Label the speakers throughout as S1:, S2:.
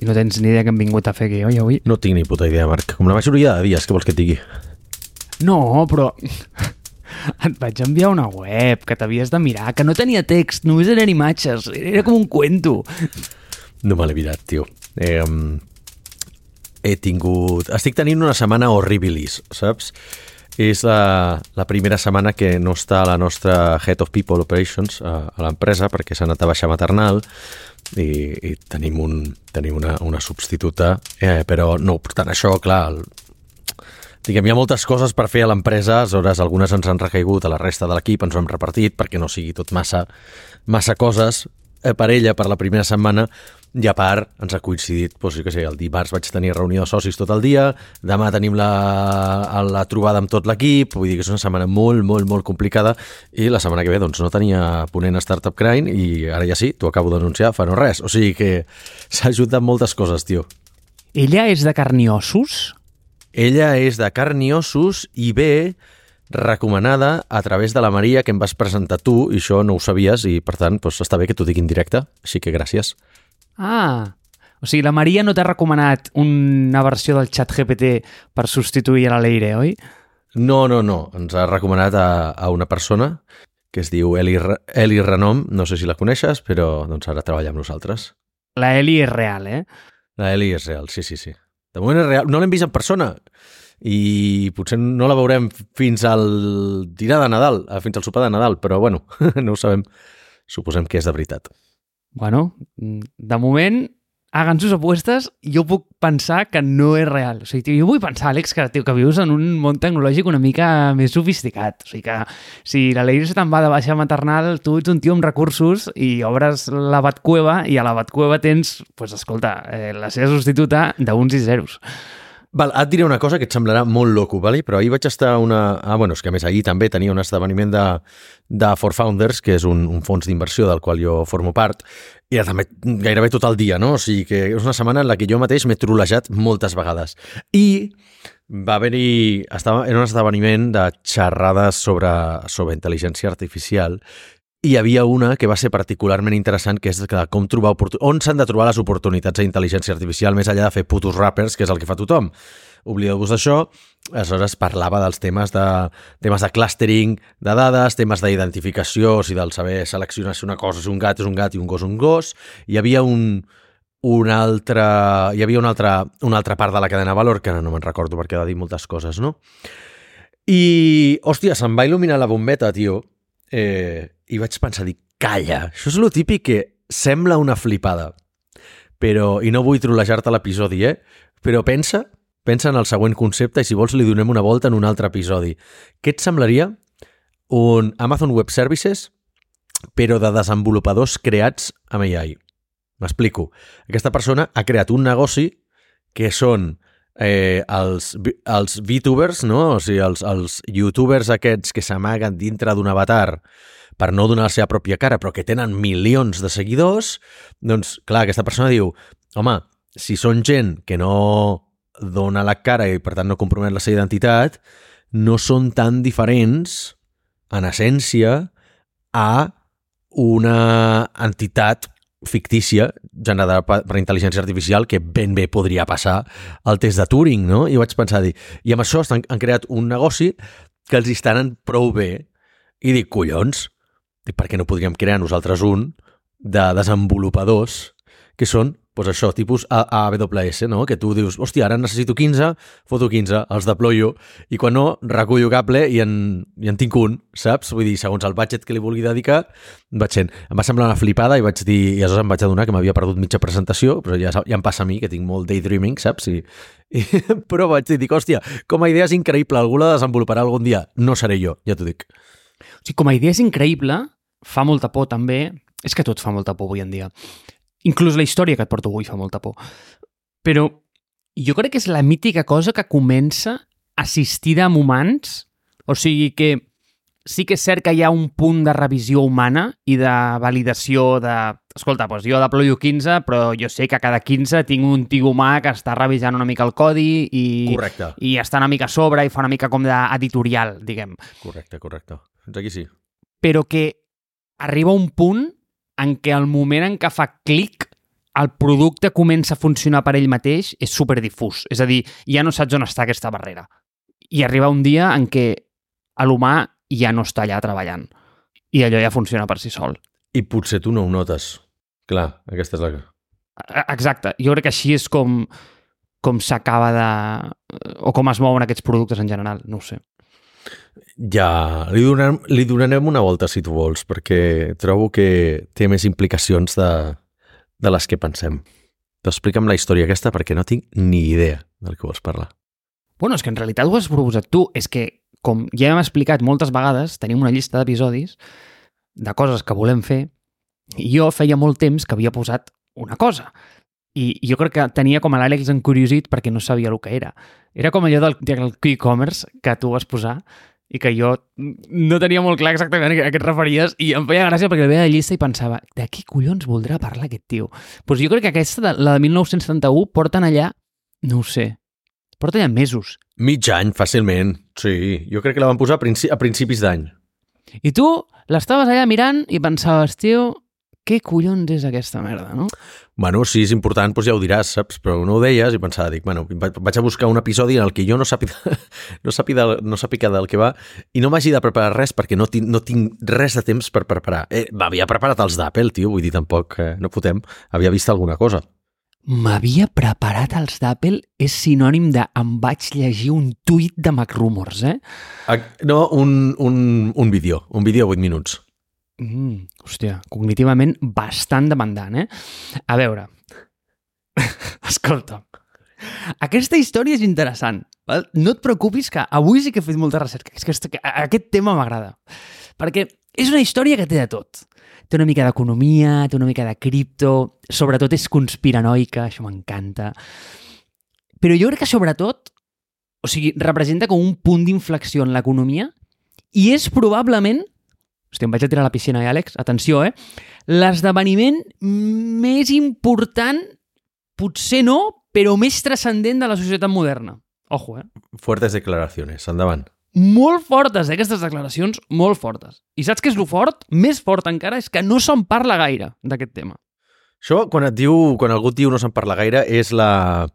S1: I no tens ni idea que hem vingut a fer aquí, oi, avui?
S2: No tinc ni puta idea, Marc. Com la majoria de dies, que vols que et digui?
S1: No, però... Et vaig enviar una web que t'havies de mirar, que no tenia text, només eren imatges, era com un cuento.
S2: No me l'he mirat, tio. Eh, he tingut... Estic tenint una setmana horribilis, saps? És la, la primera setmana que no està la nostra Head of People Operations a, a l'empresa perquè s'ha anat a baixar maternal i, i tenim, un, tenim una, una substituta, eh, però no obstant això, clar, el, diguem, hi ha moltes coses per fer a l'empresa, aleshores algunes ens han recaigut a la resta de l'equip, ens ho hem repartit perquè no sigui tot massa, massa coses eh, per ella per la primera setmana i a part ens ha coincidit, doncs, jo què sé, el dimarts vaig tenir reunió de socis tot el dia, demà tenim la, la trobada amb tot l'equip, vull dir que és una setmana molt, molt, molt complicada i la setmana que ve doncs, no tenia ponent a Startup Crane i ara ja sí, t'ho acabo d'anunciar fa no res, o sigui que s'ha ajudat moltes coses, tio.
S1: Ella és de carn i ossos?
S2: Ella és de carn i ossos i ve recomanada a través de la Maria que em vas presentar tu i això no ho sabies i per tant doncs, està bé que t'ho digui en directe, així que gràcies.
S1: Ah, o sigui, la Maria no t'ha recomanat una versió del xat GPT per substituir a la Leire, oi?
S2: No, no, no. Ens ha recomanat a, a una persona que es diu Eli, Eli Renom, no sé si la coneixes, però doncs ara treballa amb nosaltres.
S1: La Eli és real, eh?
S2: La Eli és real, sí, sí, sí. De moment és real. No l'hem vist en persona i potser no la veurem fins al dinar de Nadal, fins al sopar de Nadal, però bueno, no ho sabem. Suposem que és de veritat.
S1: Bueno, de moment, hagan sus apuestes, jo puc pensar que no és real. O sigui, tio, jo vull pensar, Àlex, que, tio, que vius en un món tecnològic una mica més sofisticat. O sigui que si la Leire se te'n va de baixa maternal, tu ets un tio amb recursos i obres la Batcueva i a la Batcueva tens, pues, escolta, eh, la seva substituta d'uns i zeros.
S2: Val, et diré una cosa que et semblarà molt loco, vale? però ahir vaig estar una... Ah, bueno, és que més ahir també tenia un esdeveniment de, de For Founders, que és un, un fons d'inversió del qual jo formo part, i també gairebé tot el dia, no? O sigui que és una setmana en la que jo mateix m'he trolejat moltes vegades. I va haver-hi... Estava, era un esdeveniment de xerrades sobre, sobre intel·ligència artificial hi havia una que va ser particularment interessant, que és que com trobar on s'han de trobar les oportunitats d'intel·ligència artificial més allà de fer putos rappers, que és el que fa tothom. Oblideu-vos d'això. Aleshores parlava dels temes de, temes de clustering de dades, temes d'identificació, o sigui, del saber seleccionar si una cosa és un gat, és un gat i un gos un gos. Hi havia un, un altre, hi havia una altra, una altra part de la cadena de valor que no me'n recordo perquè ha de dir moltes coses, no? I, hòstia, se'm va il·luminar la bombeta, tio, eh, i vaig pensar, dir, calla, això és lo típic que sembla una flipada, però, i no vull trolejar-te l'episodi, eh? Però pensa, pensa en el següent concepte i si vols li donem una volta en un altre episodi. Què et semblaria un Amazon Web Services, però de desenvolupadors creats amb AI? M'explico. Aquesta persona ha creat un negoci que són eh, els, els VTubers, no? o sigui, els, els youtubers aquests que s'amaguen dintre d'un avatar per no donar la seva pròpia cara, però que tenen milions de seguidors, doncs, clar, aquesta persona diu, home, si són gent que no dona la cara i, per tant, no compromet la seva identitat, no són tan diferents, en essència, a una entitat fictícia generada per, per intel·ligència artificial que ben bé podria passar al test de Turing, no? I vaig pensar, dir, i amb això estan, han creat un negoci que els estan prou bé i dic, collons, dic, per què no podríem crear nosaltres un de desenvolupadors que són pues això, tipus AWS, no? Que tu dius, hòstia, ara necessito 15, foto 15, els deployo, i quan no, recullo cable i en, i en tinc un, saps? Vull dir, segons el budget que li vulgui dedicar, vaig sent. Em va semblar una flipada i vaig dir, i aleshores em vaig adonar que m'havia perdut mitja presentació, però ja, ja em passa a mi, que tinc molt daydreaming, saps? I, i, però vaig dir, dic, hòstia, com a idea és increïble, algú la desenvoluparà algun dia. No seré jo, ja t'ho dic.
S1: O sigui, com a idea és increïble, fa molta por també, és que tot fa molta por avui en dia. Inclús la història que et porto avui fa molta por. Però jo crec que és la mítica cosa que comença assistida amb humans, o sigui que sí que és cert que hi ha un punt de revisió humana i de validació de... Escolta, doncs jo deployo 15, però jo sé que cada 15 tinc un tio humà que està revisant una mica el codi i,
S2: correcte.
S1: i està una mica a sobre i fa una mica com d'editorial, diguem.
S2: Correcte, correcte. Fins aquí sí.
S1: Però que arriba un punt en què el moment en què fa clic el producte comença a funcionar per ell mateix és super difús. És a dir, ja no saps on està aquesta barrera. I arriba un dia en què l'humà ja no està allà treballant. I allò ja funciona per si sol.
S2: I potser tu no ho notes. Clar, aquesta és la...
S1: E- Exacte. Jo crec que així és com, com s'acaba de... o com es mouen aquests productes en general. No ho sé.
S2: Ja, li donarem, li donarem una volta si tu vols, perquè trobo que té més implicacions de, de les que pensem. T'explica'm la història aquesta perquè no tinc ni idea del que vols parlar.
S1: Bueno, és que en realitat ho has proposat tu. És que, com ja hem explicat moltes vegades, tenim una llista d'episodis de coses que volem fer i jo feia molt temps que havia posat una cosa. I jo crec que tenia com a l'Àlex encuriosit perquè no sabia el que era. Era com allò del, del e-commerce que tu vas posar i que jo no tenia molt clar exactament a què et referies i em feia gràcia perquè veia la llista i pensava de què collons voldrà parlar aquest tio? Doncs pues jo crec que aquesta, la de 1971, porten allà, no ho sé, porten allà mesos.
S2: Mig any, fàcilment. Sí, jo crec que la van posar a, princi a principis d'any.
S1: I tu l'estaves allà mirant i pensaves, tio, què collons és aquesta merda, no?
S2: Bueno, si és important, doncs ja ho diràs, saps? Però no ho deies i pensava, dic, bueno, vaig a buscar un episodi en el que jo no sàpiga, no sàpiga, no sàpiga del que va i no m'hagi de preparar res perquè no tinc, no tinc res de temps per preparar. Eh, M'havia preparat els d'Apple, tio, vull dir, tampoc eh, no fotem. Havia vist alguna cosa.
S1: M'havia preparat els d'Apple és sinònim de em vaig llegir un tuit de MacRumors, eh?
S2: No, un, un, un vídeo, un vídeo de 8 minuts.
S1: Mm, hòstia, cognitivament bastant demandant, eh? A veure, escolta, aquesta història és interessant. Val? No et preocupis que avui sí que he fet molta recerca. És que aquest tema m'agrada. Perquè és una història que té de tot. Té una mica d'economia, té una mica de cripto, sobretot és conspiranoica, això m'encanta. Però jo crec que sobretot, o sigui, representa com un punt d'inflexió en l'economia i és probablement Hòstia, em vaig a tirar a la piscina, eh, Àlex? Atenció, eh? L'esdeveniment més important, potser no, però més transcendent de la societat moderna. Ojo, eh?
S2: Fuertes declaracions, endavant.
S1: Molt fortes, eh, aquestes declaracions, molt fortes. I saps què és lo fort? Més fort encara és que no se'n parla gaire d'aquest tema.
S2: Això, quan et diu, quan algú et diu no se'n parla gaire, és la,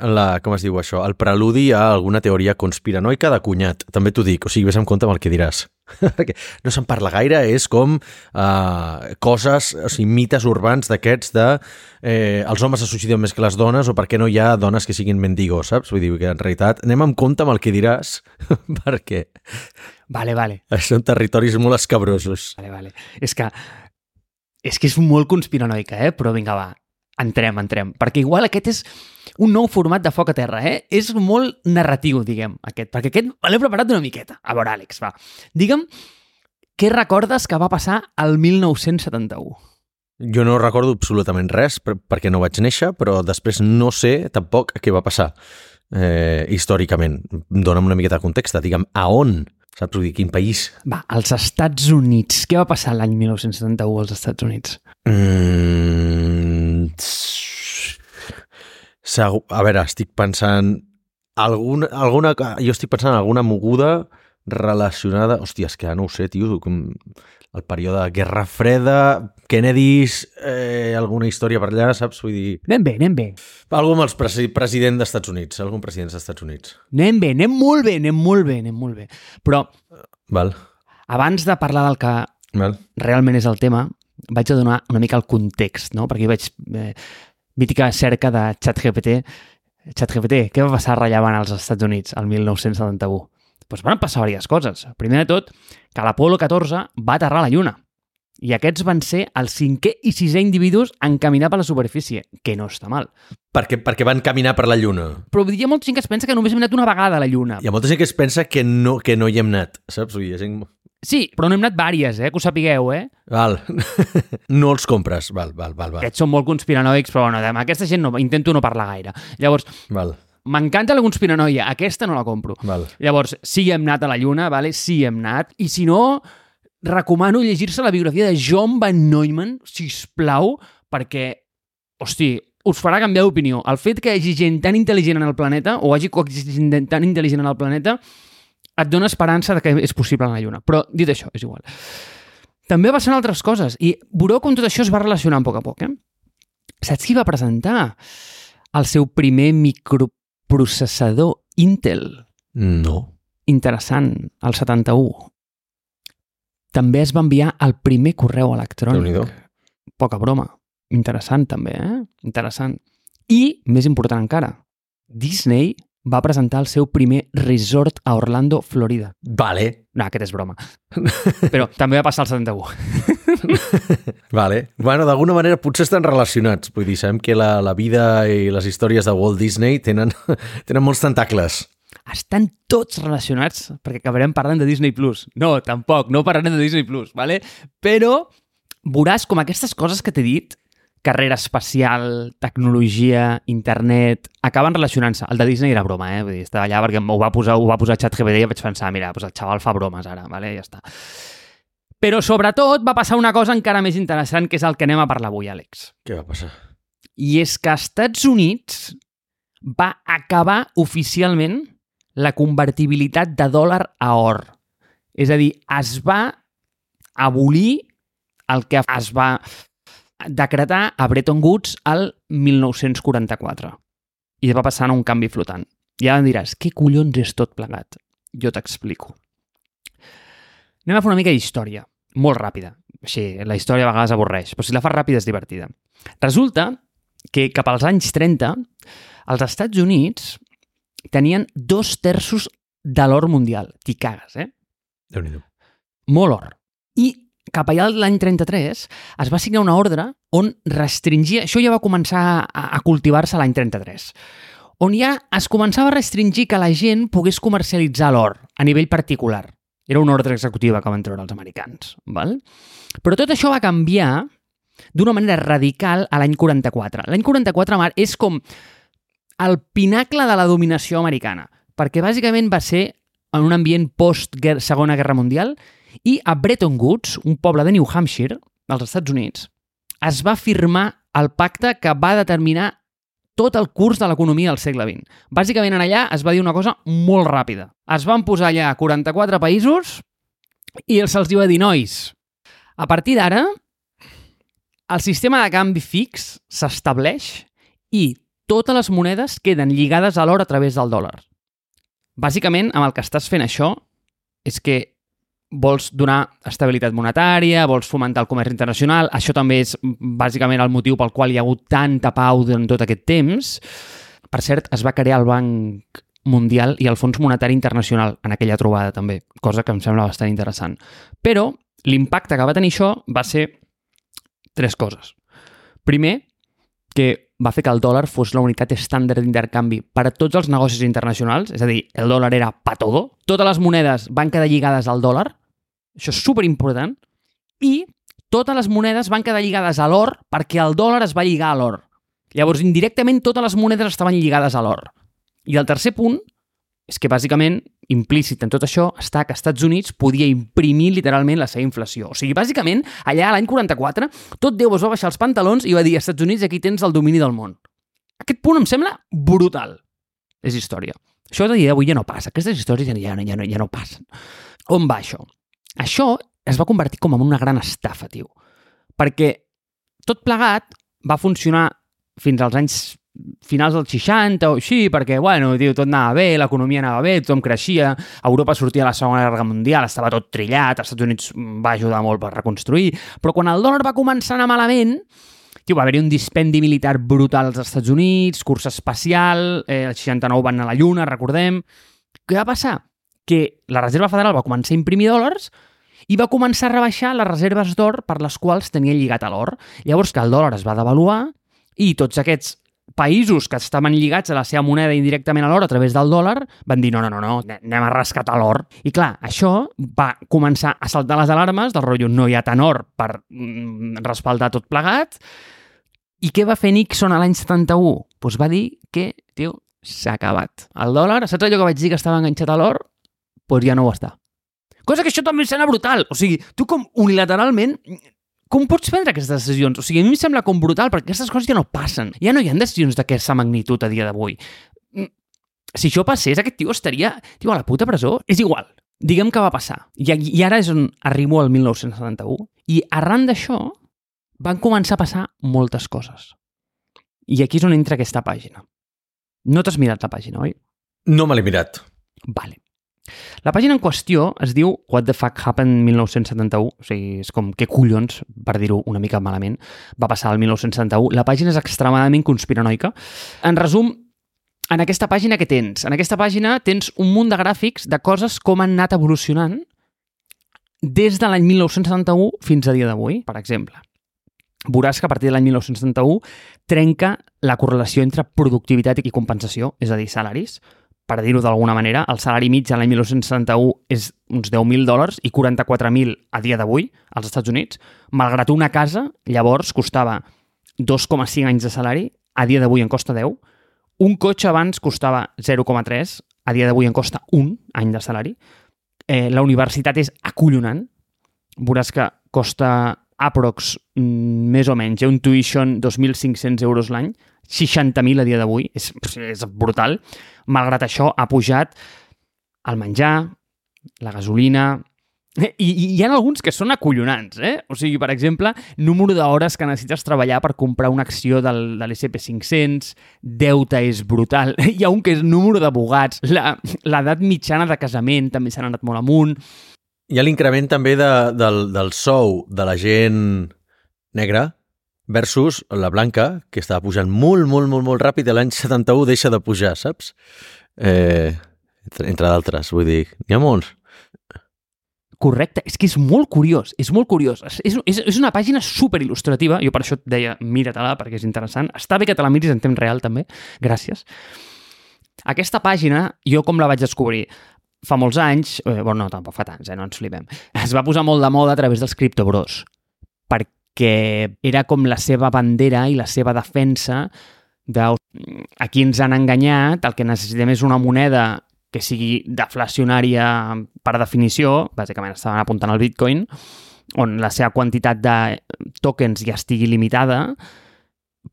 S2: la, com es diu això, el preludi a alguna teoria conspiranoica de cunyat. També t'ho dic, o sigui, vés en compte amb el que diràs. Perquè no se'n parla gaire, és com uh, coses, o sigui, mites urbans d'aquests de eh, els homes se suïciden més que les dones o per què no hi ha dones que siguin mendigos, saps? Vull dir que en realitat anem en compte amb el que diràs perquè
S1: Vale, vale.
S2: són territoris molt escabrosos.
S1: Vale, vale. És que és que és molt conspiranoica, eh? Però vinga, va, entrem, entrem. Perquè igual aquest és un nou format de foc a terra, eh? És molt narratiu, diguem, aquest. Perquè aquest l'he preparat una miqueta. A veure, Àlex, va. Digue'm, què recordes que va passar al 1971?
S2: Jo no recordo absolutament res per, perquè no vaig néixer, però després no sé tampoc què va passar eh, històricament. Dóna'm una miqueta de context, digue'm, a on? Saps? Vull dir, quin país?
S1: Va, als Estats Units. Què va passar l'any 1971 als Estats Units?
S2: Mm, segur, a veure, estic pensant... Alguna, alguna, jo estic pensant en alguna moguda relacionada... Hòstia, és que no ho sé, tio. Com el període de Guerra Freda, Kennedys, eh, alguna història per allà, saps? Vull dir...
S1: Anem bé, anem bé.
S2: Algú amb el presi president dels Estats Units, algun president dels Estats Units.
S1: Anem bé, anem molt bé, anem molt bé, anem molt bé. Però
S2: Val,
S1: abans de parlar del que
S2: val.
S1: realment és el tema, vaig a donar una mica el context, no? Perquè vaig... Eh, mítica cerca de ChatGPT. ChatGPT, què va passar rellevant als Estats Units al 1971? Doncs van passar diverses coses. Primer de tot, que l'Apolo 14 va aterrar a la Lluna. I aquests van ser el cinquè i sisè individus en caminar per la superfície, que no està mal.
S2: Perquè, perquè van caminar per la Lluna.
S1: Però hi ha molta gent que es pensa que només hem anat una vegada a la Lluna.
S2: Hi ha molta gent que es pensa que no, que no hi hem anat, saps? Hi ha gent...
S1: Sí, però no hem anat vàries, eh? Que ho sapigueu, eh?
S2: Val. no els compres. Val, val, val. val.
S1: Aquests són molt conspiranoics, però bueno, amb aquesta gent no, intento no parlar gaire. Llavors,
S2: val.
S1: m'encanta la conspiranoia, aquesta no la compro.
S2: val.
S1: Llavors, sí hem anat a la Lluna, vale? sí hem anat, i si no, recomano llegir-se la biografia de John Van Neumann, si plau, perquè, hosti, us farà canviar d'opinió. El fet que hi hagi gent tan intel·ligent en el planeta, o hagi gent tan intel·ligent en el planeta, et dona esperança de que és possible a la Lluna. Però, dit això, és igual. També passen altres coses, i veureu com tot això es va relacionant a poc a poc, eh? Saps qui va presentar el seu primer microprocessador Intel?
S2: No.
S1: Interessant, el 71. També es va enviar el primer correu electrònic. Poca broma. Interessant, també, eh? Interessant. I, més important encara, Disney va presentar el seu primer resort a Orlando, Florida.
S2: Vale,
S1: No, aquest és broma. Però també va passar al 71.
S2: vale. Bueno, d'alguna manera potser estan relacionats. Vull dir, sabem que la, la vida i les històries de Walt Disney tenen, tenen molts tentacles.
S1: Estan tots relacionats perquè acabarem parlant de Disney+. Plus. No, tampoc, no parlarem de Disney+, Plus, ¿vale? però veuràs com aquestes coses que t'he dit, carrera espacial, tecnologia, internet, acaben relacionant-se. El de Disney era broma, eh? Vull dir, estava allà perquè ho va posar, ho va posar ChatGPT i vaig pensar, mira, doncs el xaval fa bromes ara, ¿vale? ja està. Però sobretot va passar una cosa encara més interessant, que és el que anem a parlar avui, Àlex.
S2: Què va passar?
S1: I és que als Estats Units va acabar oficialment la convertibilitat de dòlar a or. És a dir, es va abolir el que es va decretar a Bretton Woods al 1944. I va passar un canvi flotant. Ara em diràs, què collons és tot plegat? Jo t'explico. Anem a fer una mica d'història, molt ràpida. Així, la història a vegades avorreix, però si la fas ràpida és divertida. Resulta que cap als anys 30 els Estats Units tenien dos terços de l'or mundial. T'hi cagues, eh?
S2: Déu-n'hi-do.
S1: Molt or. I cap allà l'any 33 es va signar una ordre on restringia... Això ja va començar a, a cultivar-se l'any 33 on ja es començava a restringir que la gent pogués comercialitzar l'or a nivell particular. Era una ordre executiva que van treure els americans. Val? Però tot això va canviar d'una manera radical a l'any 44. L'any 44, Mar, és com el pinacle de la dominació americana, perquè bàsicament va ser en un ambient post-Segona Guerra Mundial i a Bretton Woods, un poble de New Hampshire, als Estats Units, es va firmar el pacte que va determinar tot el curs de l'economia del segle XX. Bàsicament, en allà es va dir una cosa molt ràpida. Es van posar allà 44 països i se'ls va dir, nois, a partir d'ara, el sistema de canvi fix s'estableix i totes les monedes queden lligades a l'or a través del dòlar. Bàsicament, amb el que estàs fent això és que vols donar estabilitat monetària, vols fomentar el comerç internacional, això també és bàsicament el motiu pel qual hi ha hagut tanta pau durant tot aquest temps. Per cert, es va crear el Banc Mundial i el Fons Monetari Internacional en aquella trobada també, cosa que em sembla bastant interessant. Però l'impacte que va tenir això va ser tres coses. Primer, que va fer que el dòlar fos la unitat estàndard d'intercanvi per a tots els negocis internacionals, és a dir, el dòlar era pa todo, totes les monedes van quedar lligades al dòlar, això és superimportant, i totes les monedes van quedar lligades a l'or perquè el dòlar es va lligar a l'or. Llavors, indirectament, totes les monedes estaven lligades a l'or. I el tercer punt és que, bàsicament, implícit en tot això està que Estats Units podia imprimir literalment la seva inflació. O sigui, bàsicament, allà l'any 44, tot Déu es va baixar els pantalons i va dir Estats Units, aquí tens el domini del món. Aquest punt em sembla brutal. És història. Això de dia d'avui ja no passa. Aquestes històries ja, ja, ja, no, ja no passen. On va això? Això es va convertir com en una gran estafa, tio. Perquè tot plegat va funcionar fins als anys finals dels 60 o així, perquè, bueno, tio, tot anava bé, l'economia anava bé, tothom creixia, Europa sortia de la Segona Guerra Mundial, estava tot trillat, els Estats Units va ajudar molt per reconstruir, però quan el dòlar va començar a anar malament, tio, va haver-hi un dispendi militar brutal als Estats Units, curs espacial, eh, el 69 van a la Lluna, recordem. Què va passar? Que la Reserva Federal va començar a imprimir dòlars i va començar a rebaixar les reserves d'or per les quals tenia lligat a l'or. Llavors que el dòlar es va devaluar i tots aquests països que estaven lligats a la seva moneda indirectament a l'or a través del dòlar van dir no, no, no, no, anem a rescatar l'or. I clar, això va començar a saltar les alarmes del rotllo no hi ha tant or per mm, respaldar tot plegat. I què va fer Nixon a l'any 71? Doncs pues va dir que, tio, s'ha acabat. El dòlar, saps allò que vaig dir que estava enganxat a l'or? Doncs pues ja no ho està. Cosa que això també em sembla brutal. O sigui, tu com unilateralment com pots prendre aquestes decisions? O sigui, a mi em sembla com brutal, perquè aquestes coses ja no passen. Ja no hi ha decisions d'aquesta magnitud a dia d'avui. Mm, Si això passés, aquest tio estaria tio, a la puta presó. És igual. Diguem que va passar. I, I ara és on arribo al 1971. I arran d'això van començar a passar moltes coses. I aquí és on entra aquesta pàgina. No t'has mirat la pàgina, oi?
S2: No me l'he mirat.
S1: Vale. La pàgina en qüestió es diu What the fuck happened 1971, o sigui, és com què collons, per dir-ho una mica malament, va passar el 1971. La pàgina és extremadament conspiranoica. En resum, en aquesta pàgina què tens? En aquesta pàgina tens un munt de gràfics de coses com han anat evolucionant des de l'any 1971 fins a dia d'avui, per exemple. Veuràs que a partir de l'any 1971 trenca la correlació entre productivitat i compensació, és a dir, salaris, per dir-ho d'alguna manera, el salari mig a l'any 1971 és uns 10.000 dòlars i 44.000 a dia d'avui als Estats Units, malgrat una casa llavors costava 2,5 anys de salari, a dia d'avui en costa 10, un cotxe abans costava 0,3, a dia d'avui en costa un any de salari, eh, la universitat és acollonant, veuràs que costa aprox mm, més o menys, eh, un tuition 2.500 euros l'any, 60.000 a dia d'avui, és, és brutal. Malgrat això, ha pujat el menjar, la gasolina... I, i hi ha alguns que són acollonants, eh? O sigui, per exemple, número d'hores que necessites treballar per comprar una acció del, de l'SP500, deute és brutal, hi ha un que és número d'abogats, l'edat mitjana de casament també s'ha anat molt amunt.
S2: Hi ha l'increment també de, del, del sou de la gent negra, versus la blanca, que estava pujant molt, molt, molt, molt ràpid i l'any 71 deixa de pujar, saps? Eh, entre, d'altres, vull dir, n'hi ha molts.
S1: Correcte, és que és molt curiós, és molt curiós. És, és, és una pàgina super il·lustrativa, jo per això et deia, mira-te-la perquè és interessant. Està bé que te la miris en temps real també, gràcies. Aquesta pàgina, jo com la vaig descobrir? Fa molts anys, eh, bueno, no, tampoc fa tants, eh, no ens flipem, es va posar molt de moda a través dels criptobros, perquè que era com la seva bandera i la seva defensa de aquí ens han enganyat, el que necessitem és una moneda que sigui deflacionària per definició, bàsicament estaven apuntant al Bitcoin, on la seva quantitat de tokens ja estigui limitada,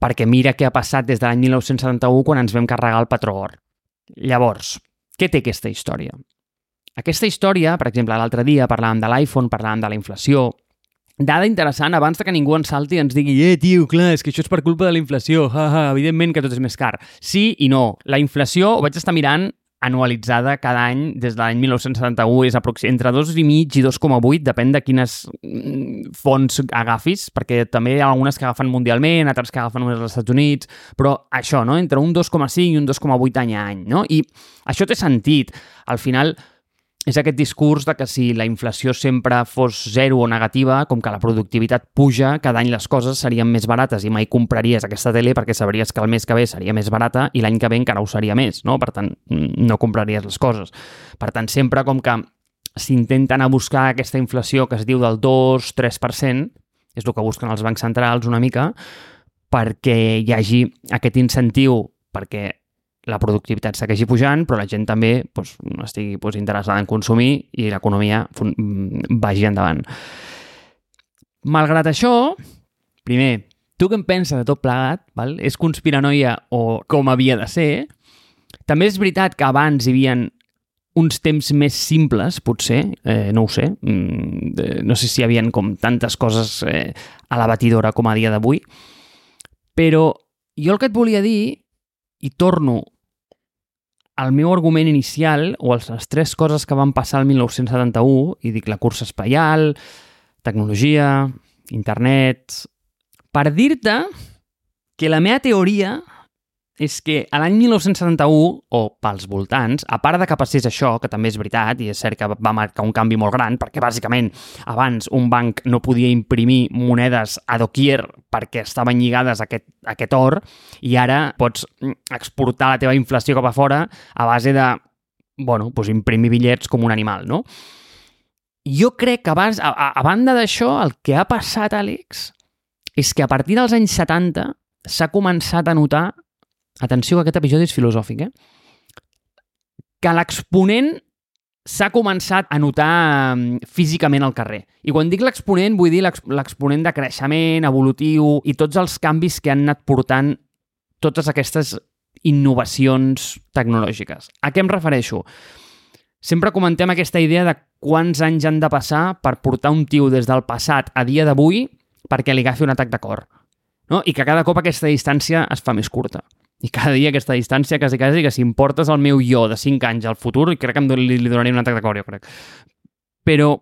S1: perquè mira què ha passat des de l'any 1971 quan ens vam carregar el patró or. Llavors, què té aquesta història? Aquesta història, per exemple, l'altre dia parlàvem de l'iPhone, parlàvem de la inflació, Dada interessant, abans que ningú ens salti i ens digui «Eh, tio, clar, és que això és per culpa de la inflació, ha, ha, evidentment que tot és més car». Sí i no. La inflació, ho vaig estar mirant, anualitzada cada any des de l'any 1971 és entre 2,5 i 2,8, depèn de quines mm, fonts agafis, perquè també hi ha algunes que agafen mundialment, altres que agafen només als Estats Units, però això, no? entre un 2,5 i un 2,8 any a any. No? I això té sentit. Al final, és aquest discurs de que si la inflació sempre fos zero o negativa, com que la productivitat puja, cada any les coses serien més barates i mai compraries aquesta tele perquè sabries que el mes que ve seria més barata i l'any que ve encara ho seria més, no? Per tant, no compraries les coses. Per tant, sempre com que s'intenta anar a buscar aquesta inflació que es diu del 2-3%, és el que busquen els bancs centrals una mica, perquè hi hagi aquest incentiu perquè la productivitat segueixi pujant, però la gent també doncs, estigui doncs, interessada en consumir i l'economia mm, vagi endavant. Malgrat això, primer, tu què en penses de tot plegat? Val? És conspiranoia o com havia de ser? També és veritat que abans hi havia uns temps més simples, potser, eh, no ho sé, mm, no sé si hi havia com tantes coses eh, a la batidora com a dia d'avui, però jo el que et volia dir, i torno el meu argument inicial, o les tres coses que van passar el 1971, i dic la cursa espaial, tecnologia, internet, per dir-te que la meva teoria és que a l'any 1971, o pels voltants, a part de que passés això, que també és veritat, i és cert que va marcar un canvi molt gran, perquè bàsicament abans un banc no podia imprimir monedes a doquier perquè estaven lligades a aquest, a aquest or, i ara pots exportar la teva inflació cap a fora a base de, bueno, doncs imprimir bitllets com un animal, no? Jo crec que abans, a, a, a banda d'això, el que ha passat, Àlex, és que a partir dels anys 70 s'ha començat a notar atenció que aquest episodi és filosòfic, eh? que l'exponent s'ha començat a notar mm, físicament al carrer. I quan dic l'exponent, vull dir l'exponent de creixement, evolutiu i tots els canvis que han anat portant totes aquestes innovacions tecnològiques. A què em refereixo? Sempre comentem aquesta idea de quants anys han de passar per portar un tio des del passat a dia d'avui perquè li agafi un atac de cor. no? i que cada cop aquesta distància es fa més curta. I cada dia aquesta distància, quasi, quasi, que si em portes el meu jo de 5 anys al futur, crec que em li, li donaria un atac de cor, jo crec. Però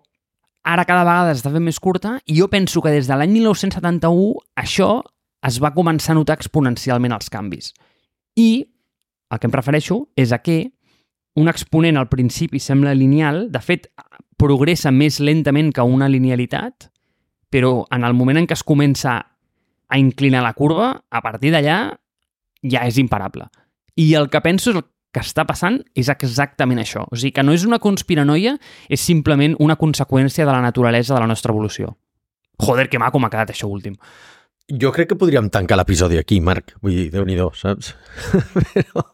S1: ara cada vegada s'està fent més curta i jo penso que des de l'any 1971 això es va començar a notar exponencialment els canvis. I el que em prefereixo és a que un exponent al principi sembla lineal, de fet, progressa més lentament que una linealitat, però en el moment en què es comença a inclinar la curva, a partir d'allà ja és imparable. I el que penso és el que està passant és exactament això. O sigui, que no és una conspiranoia, és simplement una conseqüència de la naturalesa de la nostra evolució. Joder, que maco m'ha quedat això últim.
S2: Jo crec que podríem tancar l'episodi aquí, Marc. Vull dir, déu nhi saps? Però...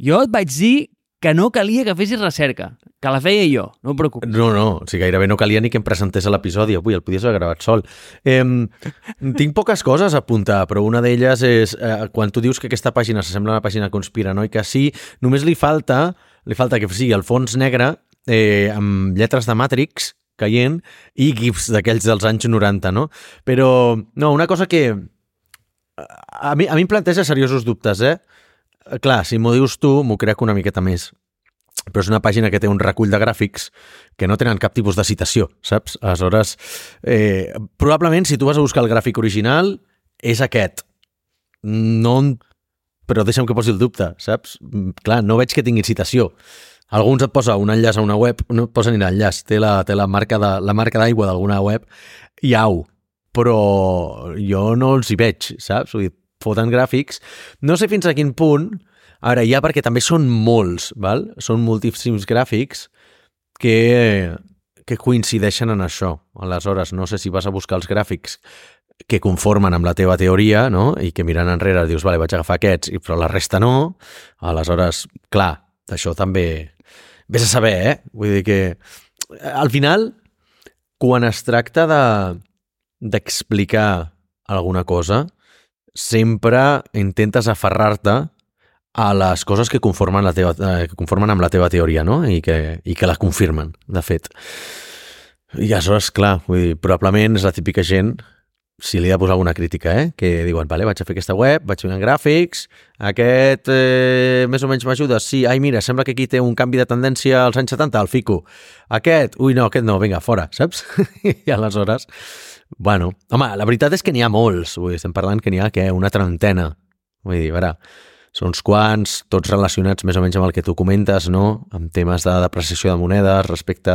S1: Jo et vaig dir que no calia que fessis recerca, que la feia jo, no et preocupis.
S2: No, no, o sigui, gairebé no calia ni que em presentés a l'episodi avui, el podies haver gravat sol. Eh, tinc poques coses a apuntar, però una d'elles és, eh, quan tu dius que aquesta pàgina s'assembla a una pàgina conspiranoica, sí, només li falta, li falta que sigui el fons negre eh, amb lletres de Matrix caient i gifs d'aquells dels anys 90, no? Però, no, una cosa que a mi, a mi em planteja seriosos dubtes, eh? Eh, clar, si m'ho dius tu, m'ho crec una miqueta més. Però és una pàgina que té un recull de gràfics que no tenen cap tipus de citació, saps? Aleshores, eh, probablement, si tu vas a buscar el gràfic original, és aquest. No, però deixa'm que posi el dubte, saps? Clar, no veig que tingui citació. Alguns et posa un enllaç a una web, no et posa ni l'enllaç, té la, té la marca de la marca d'aigua d'alguna web i au, però jo no els hi veig, saps? Vull dir, foten gràfics. No sé fins a quin punt, ara ja perquè també són molts, val? són moltíssims gràfics que, que coincideixen en això. Aleshores, no sé si vas a buscar els gràfics que conformen amb la teva teoria, no? i que mirant enrere dius, vale, vaig agafar aquests, però la resta no, aleshores, clar, això també... Ves a saber, eh? Vull dir que al final, quan es tracta d'explicar de, alguna cosa, sempre intentes aferrar-te a les coses que conformen, la teva, eh, que conformen amb la teva teoria, no? I que, i que la confirmen, de fet. I aleshores, clar, vull dir, probablement és la típica gent si li he de posar alguna crítica, eh? que diuen, vale, vaig a fer aquesta web, vaig fer gràfics, aquest eh, més o menys m'ajuda, sí, ai mira, sembla que aquí té un canvi de tendència als anys 70, el fico. Aquest, ui no, aquest no, vinga, fora, saps? I aleshores, Bueno, home, la veritat és que n'hi ha molts. Vull dir, estem parlant que n'hi ha, què, una trentena. Vull dir, a veure, són uns quants, tots relacionats més o menys amb el que tu comentes, no? Amb temes de depreciació de monedes respecte,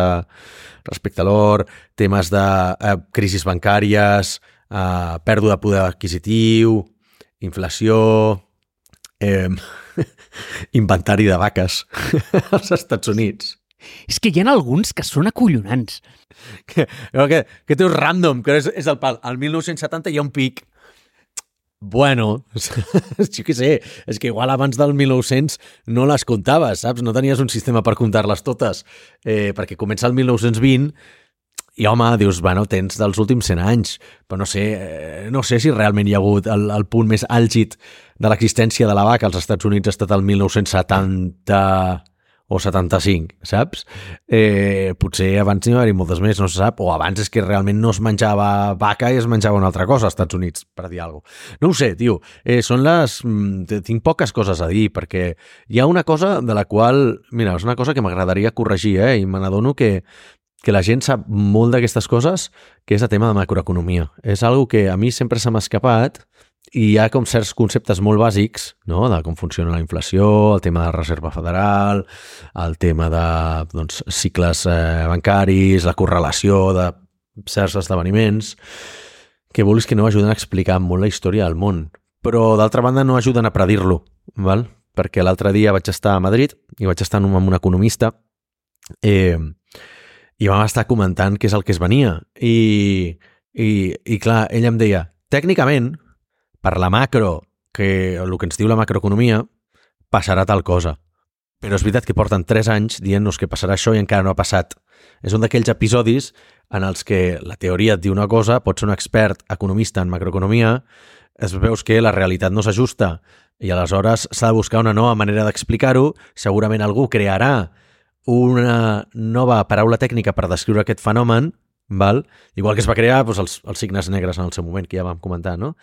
S2: respecte a l'or, temes de eh, crisis bancàries, eh, pèrdua de poder adquisitiu, inflació, eh, inventari de vaques als Estats Units.
S1: És que hi ha alguns que són acollonants.
S2: Que, que, que té random, que és, és el pal. Al 1970 hi ha un pic. Bueno, jo què sé, és que igual abans del 1900 no les comptaves, saps? No tenies un sistema per comptar-les totes, eh, perquè comença el 1920 i home, dius, bueno, tens dels últims 100 anys, però no sé, eh, no sé si realment hi ha hagut el, el punt més àlgid de l'existència de la vaca als Estats Units ha estat el 1970 o 75, saps? Eh, potser abans n'hi va haver moltes més, no se sap, o abans és que realment no es menjava vaca i es menjava una altra cosa als Estats Units, per dir alguna cosa. No ho sé, tio, eh, són les... Mm, tinc poques coses a dir, perquè hi ha una cosa de la qual... Mira, és una cosa que m'agradaria corregir, eh, i me n'adono que, que la gent sap molt d'aquestes coses, que és el tema de macroeconomia. És algo que a mi sempre se m'ha escapat, i hi ha com certs conceptes molt bàsics no? de com funciona la inflació, el tema de la reserva federal, el tema de doncs, cicles eh, bancaris, la correlació de certs esdeveniments, que vulguis que no ajuden a explicar molt la història del món. Però, d'altra banda, no ajuden a predir-lo, val? perquè l'altre dia vaig estar a Madrid i vaig estar amb un economista eh, i vam estar comentant què és el que es venia. I, i, i clar, ell em deia, tècnicament, per la macro, que el que ens diu la macroeconomia, passarà tal cosa. Però és veritat que porten 3 anys dient-nos que passarà això i encara no ha passat. És un d'aquells episodis en els que la teoria et diu una cosa, pots ser un expert economista en macroeconomia, es veus que la realitat no s'ajusta i aleshores s'ha de buscar una nova manera d'explicar-ho, segurament algú crearà una nova paraula tècnica per descriure aquest fenomen val? igual que es va crear doncs, els, els signes negres en el seu moment, que ja vam comentar, no?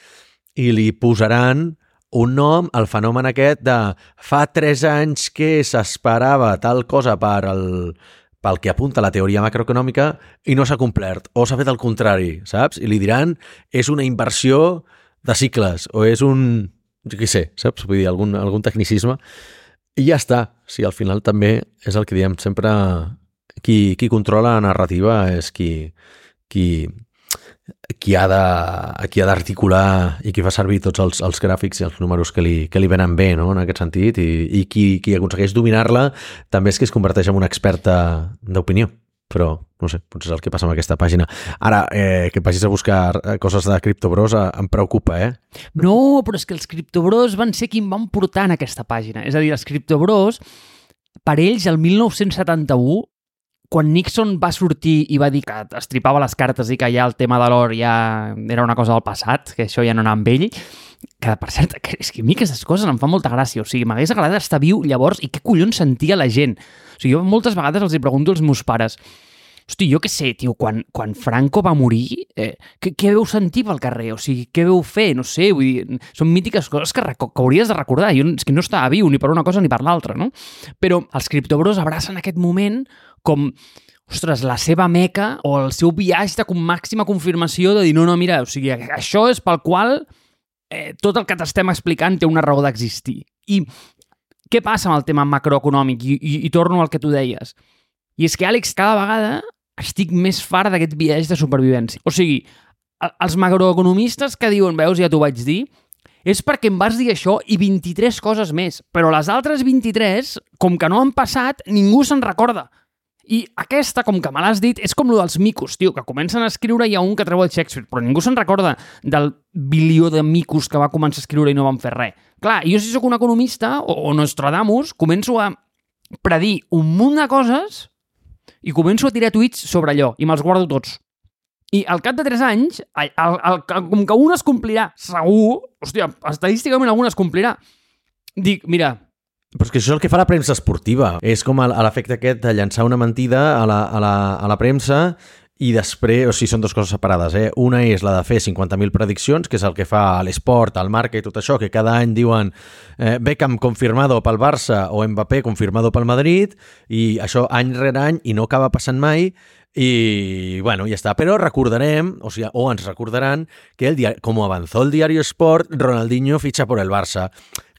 S2: I li posaran un nom al fenomen aquest de fa tres anys que s'esperava tal cosa per el, pel que apunta la teoria macroeconòmica i no s'ha complert, o s'ha fet el contrari, saps? I li diran, és una inversió de cicles, o és un... jo què sé, saps? Vull dir, algun, algun tecnicisme. I ja està. Sí, al final també és el que diem sempre, qui, qui controla la narrativa és qui, qui, qui ha de, qui ha d'articular i qui fa servir tots els, els gràfics i els números que li, que li venen bé, no?, en aquest sentit, i, i qui, qui aconsegueix dominar-la també és que es converteix en un expert d'opinió però no sé, potser és el que passa amb aquesta pàgina. Ara, eh, que vagis a buscar eh, coses de Criptobros eh, em preocupa, eh?
S1: No, però és que els Criptobros van ser qui em van portar en aquesta pàgina. És a dir, els Criptobros, per ells, el 1971, quan Nixon va sortir i va dir que estripava les cartes i que ja el tema de l'or ja era una cosa del passat, que això ja no anava amb ell, que per cert, que, és que a mi aquestes coses em fan molta gràcia, o sigui, m'hagués agradat estar viu llavors i què collons sentia la gent. O sigui, jo moltes vegades els hi pregunto als meus pares, Hosti, jo què sé, tio, quan, quan Franco va morir, eh, què, què veu sentir pel carrer? O sigui, què veu fer? No sé, vull dir, són mítiques coses que, que hauries de recordar. Jo és que no estava viu ni per una cosa ni per l'altra, no? Però els criptobros abracen aquest moment com ostres, la seva meca o el seu viatge de màxima confirmació de dir, no, no, mira, o sigui, això és pel qual eh, tot el que t'estem explicant té una raó d'existir. I què passa amb el tema macroeconòmic? I, i, I torno al que tu deies. I és que, Àlex, cada vegada estic més fart d'aquest viatge de supervivència. O sigui, els macroeconomistes que diuen, veus, ja t'ho vaig dir, és perquè em vas dir això i 23 coses més. Però les altres 23, com que no han passat, ningú se'n recorda. I aquesta, com que me l'has dit, és com lo dels micos, tio, que comencen a escriure i hi ha un que treu el Shakespeare, però ningú se'n recorda del bilió de micos que va començar a escriure i no van fer res. Clar, jo si sóc un economista, o, o Nostradamus, començo a predir un munt de coses i començo a tirar tuits sobre allò i me'ls guardo tots. I al cap de 3 anys, el, el, el, com que un es complirà, segur, hòstia, estadísticament algun es complirà, dic, mira,
S2: però és que això és el que fa la premsa esportiva. És com l'efecte aquest de llançar una mentida a la, a la, a la premsa i després, o sigui, són dues coses separades, eh? Una és la de fer 50.000 prediccions, que és el que fa l'esport, el marca i tot això, que cada any diuen eh, Beckham confirmado pel Barça o Mbappé confirmado pel Madrid, i això any rere any i no acaba passant mai, i bueno, ja està. Però recordarem, o sigui, o ens recordaran, que el diari, com avanzó el diari Sport, Ronaldinho fitxa por el Barça.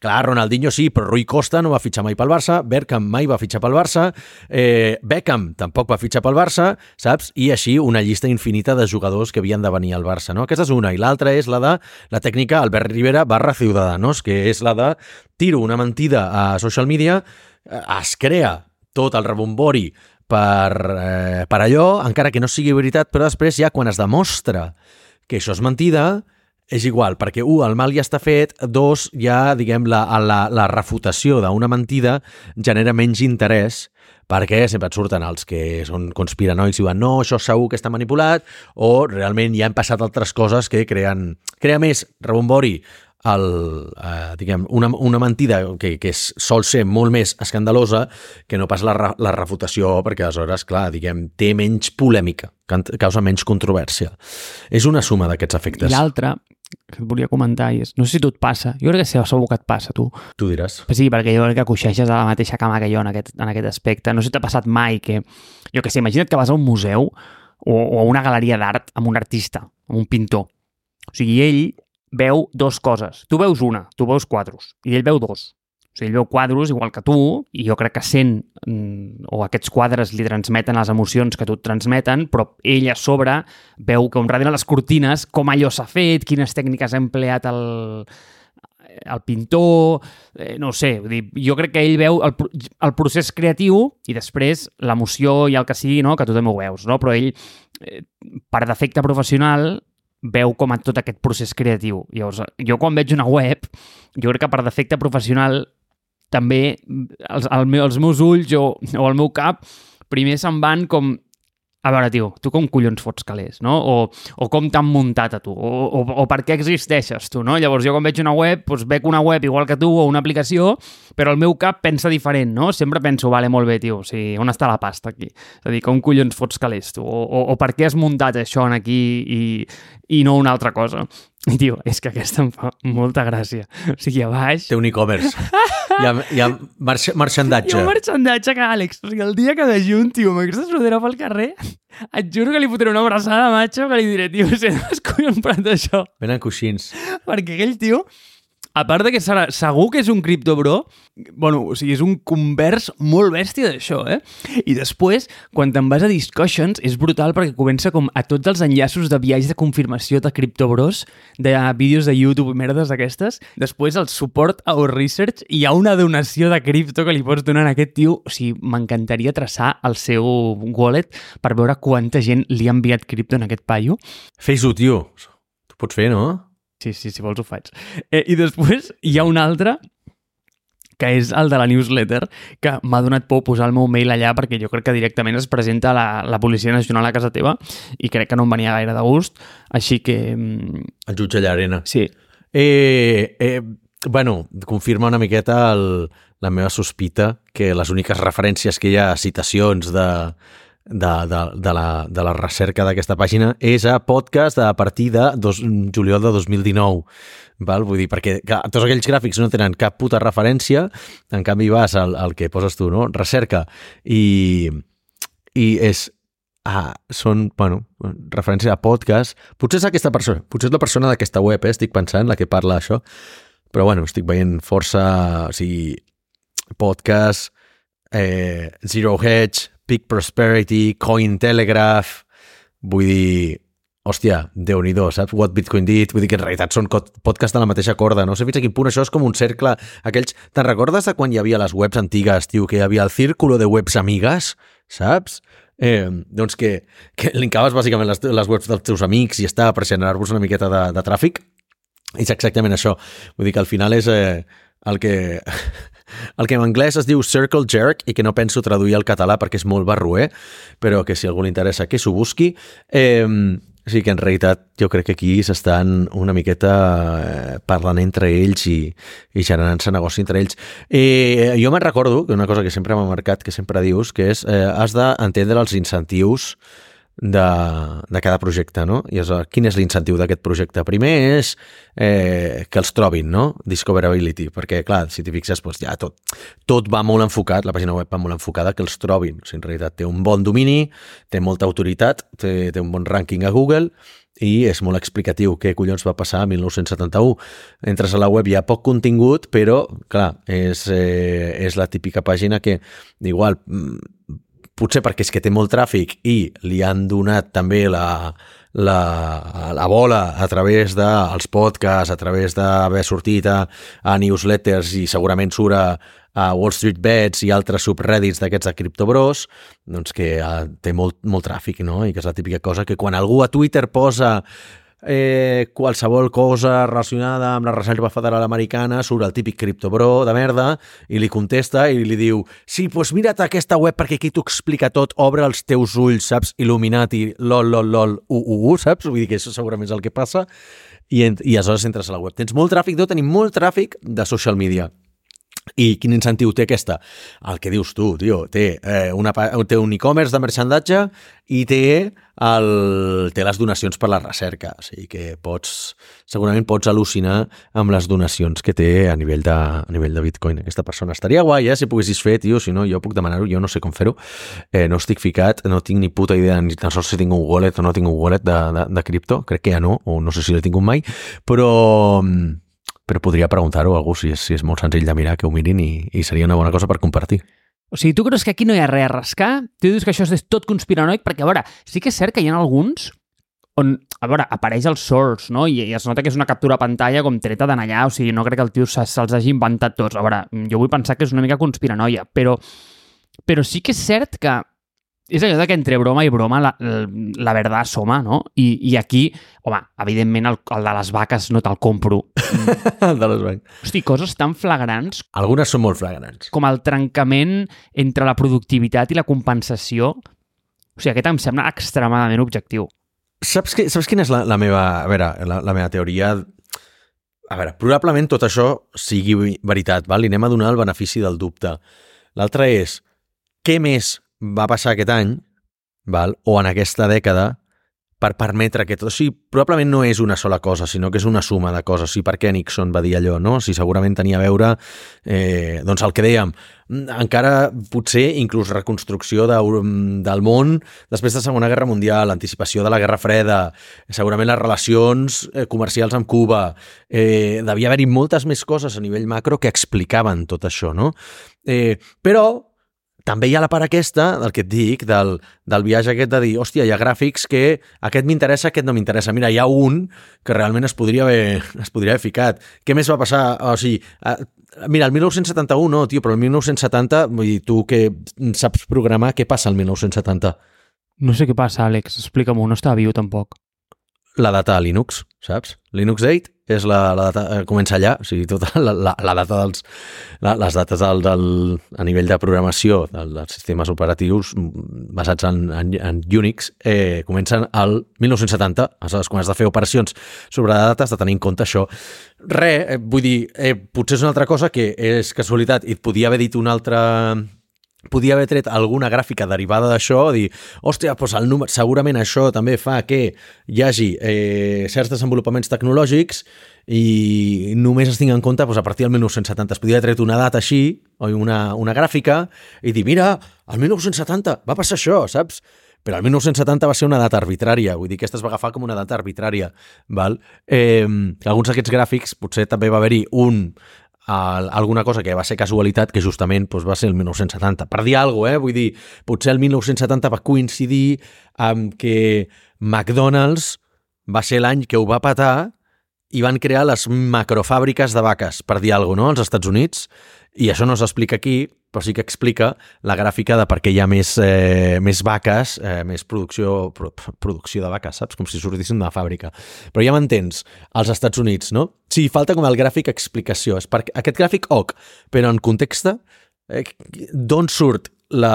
S2: Clar, Ronaldinho sí, però Rui Costa no va fitxar mai pel Barça, Bergkamp mai va fitxar pel Barça, eh, Beckham tampoc va fitxar pel Barça, saps? I així una llista infinita de jugadors que havien de venir al Barça, no? Aquesta és una. I l'altra és la de la tècnica Albert Rivera barra Ciudadanos, que és la de tiro una mentida a social media, eh, es crea tot el rebombori per, eh, per allò, encara que no sigui veritat, però després ja quan es demostra que això és mentida, és igual, perquè, un, el mal ja està fet, dos, ja, diguem, la, la, la refutació d'una mentida genera menys interès perquè sempre et surten els que són conspiranoics i diuen no, això segur que està manipulat o realment ja han passat altres coses que creen, crea més rebombori el, eh, diguem, una, una mentida que, que és, sol ser molt més escandalosa que no pas la, la refutació, perquè aleshores, clar, diguem, té menys polèmica, causa menys controvèrsia. És una suma d'aquests efectes.
S1: I l'altra, que et volia comentar i és, no sé si tu et passa, jo crec que segur que et passa, tu.
S2: Tu diràs.
S1: Sí, perquè jo crec que coixeixes a la mateixa cama que jo en aquest, en aquest aspecte. No sé si t'ha passat mai que, jo que sé, imagina't que vas a un museu o, o a una galeria d'art amb un artista, amb un pintor. O sigui, ell veu dos coses. Tu veus una, tu veus quadros, i ell veu dos. O sigui, ell veu quadros igual que tu, i jo crec que sent, mm, o aquests quadres li transmeten les emocions que tu et transmeten, però ell a sobre veu que un darrere les cortines com allò s'ha fet, quines tècniques ha empleat el, el pintor, eh, no sé, vull dir, jo crec que ell veu el, el procés creatiu i després l'emoció i el que sigui, no? que tu també ho veus, no? però ell, eh, per defecte professional, veu com a tot aquest procés creatiu. Llavors, jo quan veig una web, jo crec que per defecte professional també els, el meu, els meus ulls o, o el meu cap primer se'n van com a veure, tio, tu com collons fots calés, no? O, o com t'han muntat a tu, o, o, o per què existeixes tu, no? Llavors jo quan veig una web, doncs veig una web igual que tu o una aplicació, però el meu cap pensa diferent, no? Sempre penso, vale, molt bé, tio, o sigui, on està la pasta aquí? És a dir, com collons fots calés tu? O, o, o per què has muntat això en aquí i, i no una altra cosa? I, tio, és que aquesta em fa molta gràcia. O sigui, a baix...
S2: Té un e-commerce. Hi ha, hi ha marx marxandatge.
S1: Hi ha un marxandatge que, Àlex, o sigui, el dia que vegi un tio amb aquesta sudera pel carrer, et juro que li fotré una abraçada a matxo que li diré, tio, sé d'on collons prat això?
S2: Venen coixins.
S1: Perquè aquell tio a part de que serà, segur que és un criptobro, bueno, o sigui, és un convers molt bèstia d'això, eh? I després, quan te'n vas a Discussions, és brutal perquè comença com a tots els enllaços de viatges de confirmació de criptobros, de vídeos de YouTube i merdes d'aquestes. Després, el suport a Our Research, i hi ha una donació de cripto que li pots donar a aquest tio. O sigui, m'encantaria traçar el seu wallet per veure quanta gent li ha enviat cripto en aquest paio.
S2: Fes-ho, tio. Tu pots fer, no?
S1: Sí, sí, si vols ho faig. Eh, I després hi ha un altre que és el de la newsletter, que m'ha donat por posar el meu mail allà perquè jo crec que directament es presenta la, la Policia Nacional a casa teva i crec que no em venia gaire de gust, així que... mm,
S2: El jutge Llarena.
S1: Sí,
S2: Eh, eh, bueno, confirma una miqueta el, la meva sospita que les úniques referències que hi ha a citacions de, de, de, de, la, de la recerca d'aquesta pàgina és a podcast a partir de dos, juliol de 2019. Val? Vull dir, perquè clar, tots aquells gràfics no tenen cap puta referència, en canvi vas al, al que poses tu, no? Recerca. I, i és Ah, són, bueno, referència a podcast. Potser és aquesta persona, potser és la persona d'aquesta web, eh? estic pensant, la que parla això. Però bueno, estic veient força, o sigui, podcast, eh, Zero Hedge, Peak Prosperity, Cointelegraph, vull dir, hòstia, déu nhi saps? What Bitcoin Did, vull dir que en realitat són podcasts de la mateixa corda, no sé fins a quin punt això és com un cercle, aquells, te'n recordes de quan hi havia les webs antigues, tio, que hi havia el círculo de webs amigues, saps? Eh, doncs que, que linkaves bàsicament les, les webs dels teus amics i estava per generar-vos una miqueta de, de tràfic, és exactament això. Vull dir que al final és eh, el que... El que en anglès es diu circle jerk i que no penso traduir al català perquè és molt barroer, però que si algú li interessa que s'ho busqui. Eh, sí que en realitat jo crec que aquí s'estan una miqueta eh, parlant entre ells i, i generant-se negoci entre ells. Eh, jo me'n recordo que una cosa que sempre m'ha marcat, que sempre dius, que és eh, has d'entendre els incentius de, de cada projecte, no? I és, quin és l'incentiu d'aquest projecte? Primer és eh, que els trobin, no? Discoverability, perquè, clar, si t'hi fixes, doncs ja tot, tot va molt enfocat, la pàgina web va molt enfocada que els trobin. O sigui, en realitat té un bon domini, té molta autoritat, té, té un bon rànquing a Google i és molt explicatiu què collons va passar a 1971. Entres a la web, hi ha poc contingut, però, clar, és, eh, és la típica pàgina que, igual, mm, potser perquè és que té molt tràfic i li han donat també la, la, la bola a través dels podcasts, a través d'haver sortit a, a newsletters i segurament surt a, a Wall Street Bets i altres subreddits d'aquests de criptobros, doncs que uh, té molt, molt tràfic, no? I que és la típica cosa que quan algú a Twitter posa eh, qualsevol cosa relacionada amb la Reserva Federal Americana surt el típic criptobro de merda i li contesta i li diu sí, doncs pues mira't aquesta web perquè aquí t'ho explica tot, obre els teus ulls, saps? Illuminati, lol, lol, lol, u, u, u, saps? Vull dir que això segurament és el que passa i, i aleshores entres a la web. Tens molt tràfic, deu tenir molt tràfic de social media. I quin incentiu té aquesta? El que dius tu, tio. Té, eh, una, té un e-commerce de merchandatge i té, el, té les donacions per la recerca. O sigui que pots, segurament pots al·lucinar amb les donacions que té a nivell de, a nivell de Bitcoin. Aquesta persona estaria guai, eh, si poguessis fer, tio. Si no, jo puc demanar-ho, jo no sé com fer-ho. Eh, no estic ficat, no tinc ni puta idea ni tan sols si tinc un wallet o no tinc un wallet de, de, de cripto. Crec que ja no, o no sé si l'he tingut mai. Però, però podria preguntar-ho a algú si és, si és molt senzill de mirar, que ho mirin i, i seria una bona cosa per compartir.
S1: O sigui, tu creus que aquí no hi ha res a rascar? Tu dius que això és tot conspiranoic? Perquè, a veure, sí que és cert que hi ha alguns on, a veure, apareix el source, no? I, i es nota que és una captura a pantalla com treta d'en allà, o sigui, no crec que el tio se- se'ls hagi inventat tots. A veure, jo vull pensar que és una mica conspiranoia, però, però sí que és cert que és allò que entre broma i broma la, la verdad asoma, no? I, I aquí, home, evidentment el, el de les vaques no te'l compro.
S2: de les bancs.
S1: Hosti, coses tan flagrants
S2: Algunes són molt flagrants.
S1: com el trencament entre la productivitat i la compensació O sigui, aquest em sembla extremadament objectiu.
S2: Saps, que, saps quina és la, la meva... A veure, la, la meva teoria... A veure, probablement tot això sigui veritat, val? li anem a donar el benefici del dubte. L'altre és, què més va passar aquest any, val? o en aquesta dècada, per permetre que tot... O sigui, probablement no és una sola cosa, sinó que és una suma de coses. O sigui, per què Nixon va dir allò, no? Si segurament tenia a veure, eh, doncs el que dèiem, encara potser inclús reconstrucció de, del món després de la Segona Guerra Mundial, anticipació de la Guerra Freda, segurament les relacions eh, comercials amb Cuba, eh, devia haver-hi moltes més coses a nivell macro que explicaven tot això, no? Eh, però també hi ha la part aquesta, del que et dic, del, del viatge aquest de dir, hòstia, hi ha gràfics que aquest m'interessa, aquest no m'interessa. Mira, hi ha un que realment es podria haver, es podria haver ficat. Què més va passar? O sigui, mira, el 1971 no, tio, però el 1970, vull dir, tu que saps programar, què passa el 1970?
S1: No sé què passa, Àlex, explica-m'ho, no estava viu tampoc.
S2: La data de Linux, saps? Linux 8 és la, la data, eh, comença allà, o sigui, tota la, la, la data dels, la, les dates del, del, a nivell de programació del, dels sistemes operatius basats en, en, en Unix eh, comencen al 1970, aleshores quan has de fer operacions sobre dates de tenir en compte això. Re, eh, vull dir, eh, potser és una altra cosa que és casualitat i et podia haver dit una altra podia haver tret alguna gràfica derivada d'això, dir, hòstia, doncs el número, segurament això també fa que hi hagi eh, certs desenvolupaments tecnològics i només es tingui en compte doncs, a partir del 1970. Es podia haver tret una data així, o una, una gràfica, i dir, mira, el 1970 va passar això, saps? Però el 1970 va ser una data arbitrària, vull dir que aquesta es va agafar com una data arbitrària. Val? Eh, alguns d'aquests gràfics potser també va haver-hi un a alguna cosa que va ser casualitat, que justament doncs, va ser el 1970. Per dir alguna cosa, eh? vull dir, potser el 1970 va coincidir amb que McDonald's va ser l'any que ho va patar i van crear les macrofàbriques de vaques, per dir alguna cosa, no?, als Estats Units, i això no s'explica aquí, però sí que explica la gràfica de per què hi ha més, eh, més vaques, eh, més producció, pro, producció de vaques, saps? Com si sortissin d'una fàbrica. Però ja m'entens, als Estats Units, no? Sí, falta com el gràfic explicació. És per, aquest gràfic, ok, però en context, eh, d'on surt la,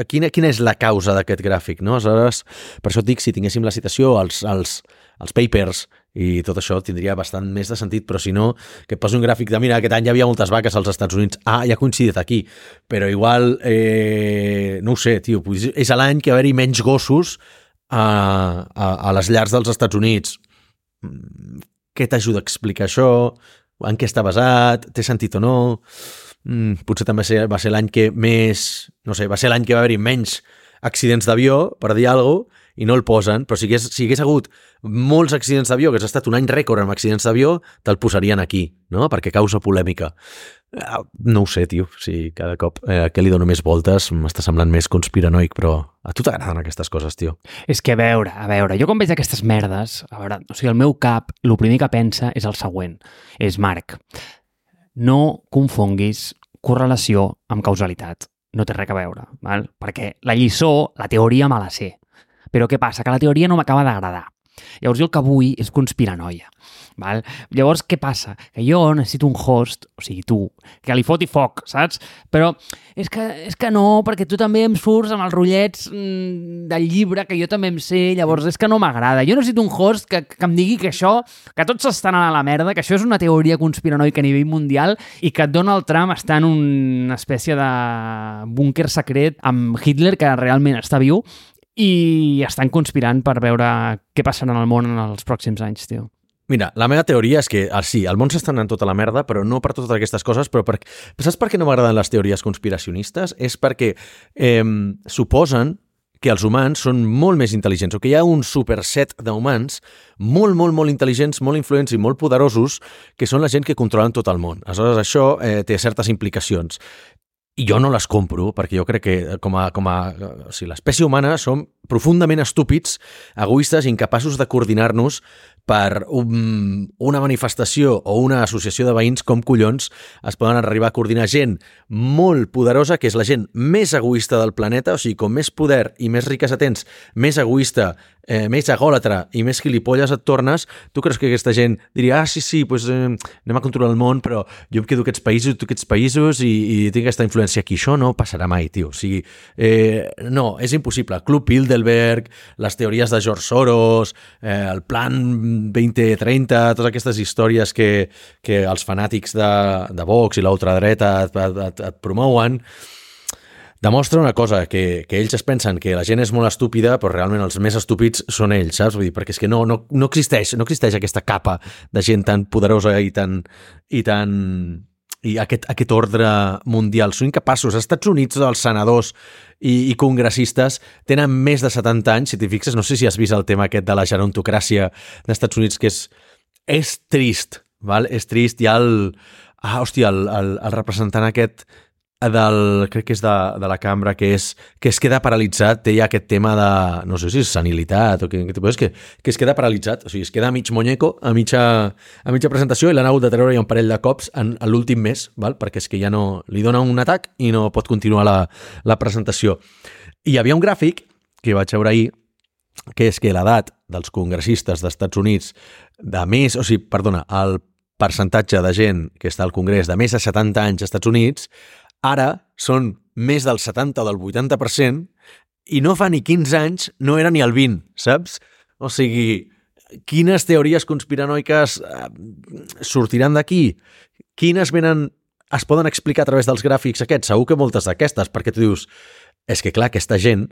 S2: eh, quina, quina és la causa d'aquest gràfic, no? Aleshores, per això et dic, si tinguéssim la citació, els, els, els papers i tot això tindria bastant més de sentit, però si no, que et posi un gràfic de, mira, aquest any hi havia moltes vaques als Estats Units, ah, ja ha coincidit aquí, però igual, eh, no ho sé, tio, és l'any que va haver-hi menys gossos a, a, a les llars dels Estats Units. Mm, què t'ajuda a explicar això? En què està basat? Té sentit o no? Mm, potser també va ser l'any que més... No sé, va ser l'any que va haver-hi menys accidents d'avió, per dir alguna cosa, i no el posen, però si hagués, si hagués hagut molts accidents d'avió, que has estat un any rècord amb accidents d'avió, te'l posarien aquí, no? perquè causa polèmica. Ah, no ho sé, tio, si cada cop eh, que li dono més voltes m'està semblant més conspiranoic, però a tu t'agraden aquestes coses, tio.
S1: És que a veure, a veure, jo quan veig aquestes merdes, a veure, o sigui, el meu cap, el primer que pensa és el següent, és Marc, no confonguis correlació amb causalitat no té res a veure, val? perquè la lliçó, la teoria me la sé. Però què passa? Que la teoria no m'acaba d'agradar. Llavors jo el que vull és conspiranoia. Val? Llavors, què passa? Que jo necessito un host, o sigui, tu, que li foti foc, saps? Però és que, és que no, perquè tu també em surts amb els rotllets mmm, del llibre, que jo també em sé, llavors és que no m'agrada. Jo necessito un host que, que em digui que això, que tots estan a la merda, que això és una teoria conspiranoica a nivell mundial i que Donald Trump està en una espècie de búnquer secret amb Hitler, que realment està viu, i estan conspirant per veure què passarà en el món en els pròxims anys, tio.
S2: Mira, la meva teoria és que, ah, sí, el món s'està anant tota la merda, però no per totes aquestes coses, però per... saps per què no m'agraden les teories conspiracionistes? És perquè eh, suposen que els humans són molt més intel·ligents, o que hi ha un superset d'humans molt, molt, molt intel·ligents, molt influents i molt poderosos, que són la gent que controlen tot el món. Aleshores, això eh, té certes implicacions. I jo no les compro, perquè jo crec que com a, com a o sigui, l'espècie humana som profundament estúpids, egoistes, incapaços de coordinar-nos per un, una manifestació o una associació de veïns, com collons es poden arribar a coordinar gent molt poderosa, que és la gent més egoista del planeta, o sigui, com més poder i més riquesa tens, més egoista, eh, més egòlatra i més gilipolles et tornes, tu creus que aquesta gent diria, ah, sí, sí, pues, eh, anem a controlar el món, però jo em quedo aquests països, tu aquests països i, i tinc aquesta influència aquí. Això no passarà mai, tio. O sigui, eh, no, és impossible. Club Bilderberg les teories de George Soros, eh, el plan 2030, totes aquestes històries que, que els fanàtics de, de Vox i l'ultradreta et, et, et, et promouen, demostra una cosa, que, que ells es pensen que la gent és molt estúpida, però realment els més estúpids són ells, saps? Vull dir, perquè és que no, no, no existeix, no existeix aquesta capa de gent tan poderosa i tan, i tan i aquest, aquest ordre mundial. Són incapaços. Als Estats Units, els senadors i, i congressistes tenen més de 70 anys, si t'hi fixes, no sé si has vist el tema aquest de la gerontocràcia dels Estats Units, que és, és trist, val? és trist. Hi ha el... Ah, hòstia, el, el, el representant aquest del, crec que és de, de la cambra, que, és, que es queda paralitzat, té ja aquest tema de, no sé si és senilitat o què, que, que, que es queda paralitzat, o sigui, es queda a mig monyeco, a mitja, a mitja presentació i l'han hagut de treure ja un parell de cops en, en l'últim mes, val? perquè és que ja no li dona un atac i no pot continuar la, la presentació. I hi havia un gràfic que vaig veure ahir, que és que l'edat dels congressistes dels Estats Units de més, o sigui, perdona, el percentatge de gent que està al Congrés de més de 70 anys als Estats Units Ara són més del 70 o del 80% i no fa ni 15 anys no era ni el 20, saps? O sigui, quines teories conspiranoiques eh, sortiran d'aquí? Quines venen es poden explicar a través dels gràfics aquests? Segur que moltes d'aquestes, perquè tu dius, és que clar, aquesta gent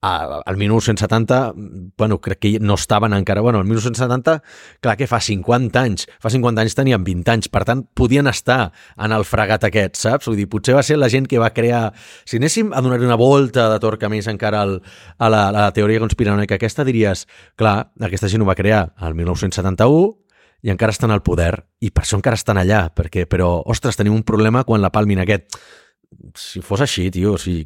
S2: al 1970, bueno, crec que no estaven encara... Bueno, al 1970, clar que fa 50 anys. Fa 50 anys tenien 20 anys, per tant, podien estar en el fregat aquest, saps? Vull dir, potser va ser la gent que va crear... Si anéssim a donar una volta de torca més encara al, a, la, a la teoria conspiranoica aquesta, diries, clar, aquesta gent ho va crear al 1971 i encara estan al poder, i per això encara estan allà, perquè, però, ostres, tenim un problema quan la palmin aquest si fos així, tio, o sigui,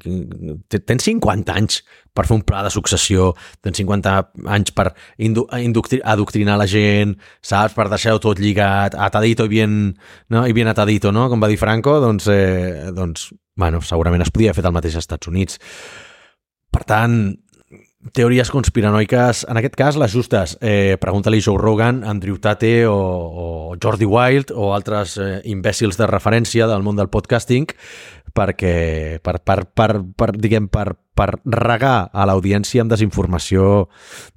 S2: tens 50 anys per fer un pla de successió, tens 50 anys per adoctrinar la gent, saps, per deixar-ho tot lligat, atadito i bien, no? i bien atadito, no? com va dir Franco, doncs, eh, doncs bueno, segurament es podia fer el mateix als Estats Units. Per tant, teories conspiranoiques, en aquest cas les justes. Eh, Pregunta-li Joe Rogan, Andrew Tate o, o Jordi Wild o altres eh, imbècils de referència del món del podcasting perquè per, per, per, per, diguem, per, per regar a l'audiència amb desinformació,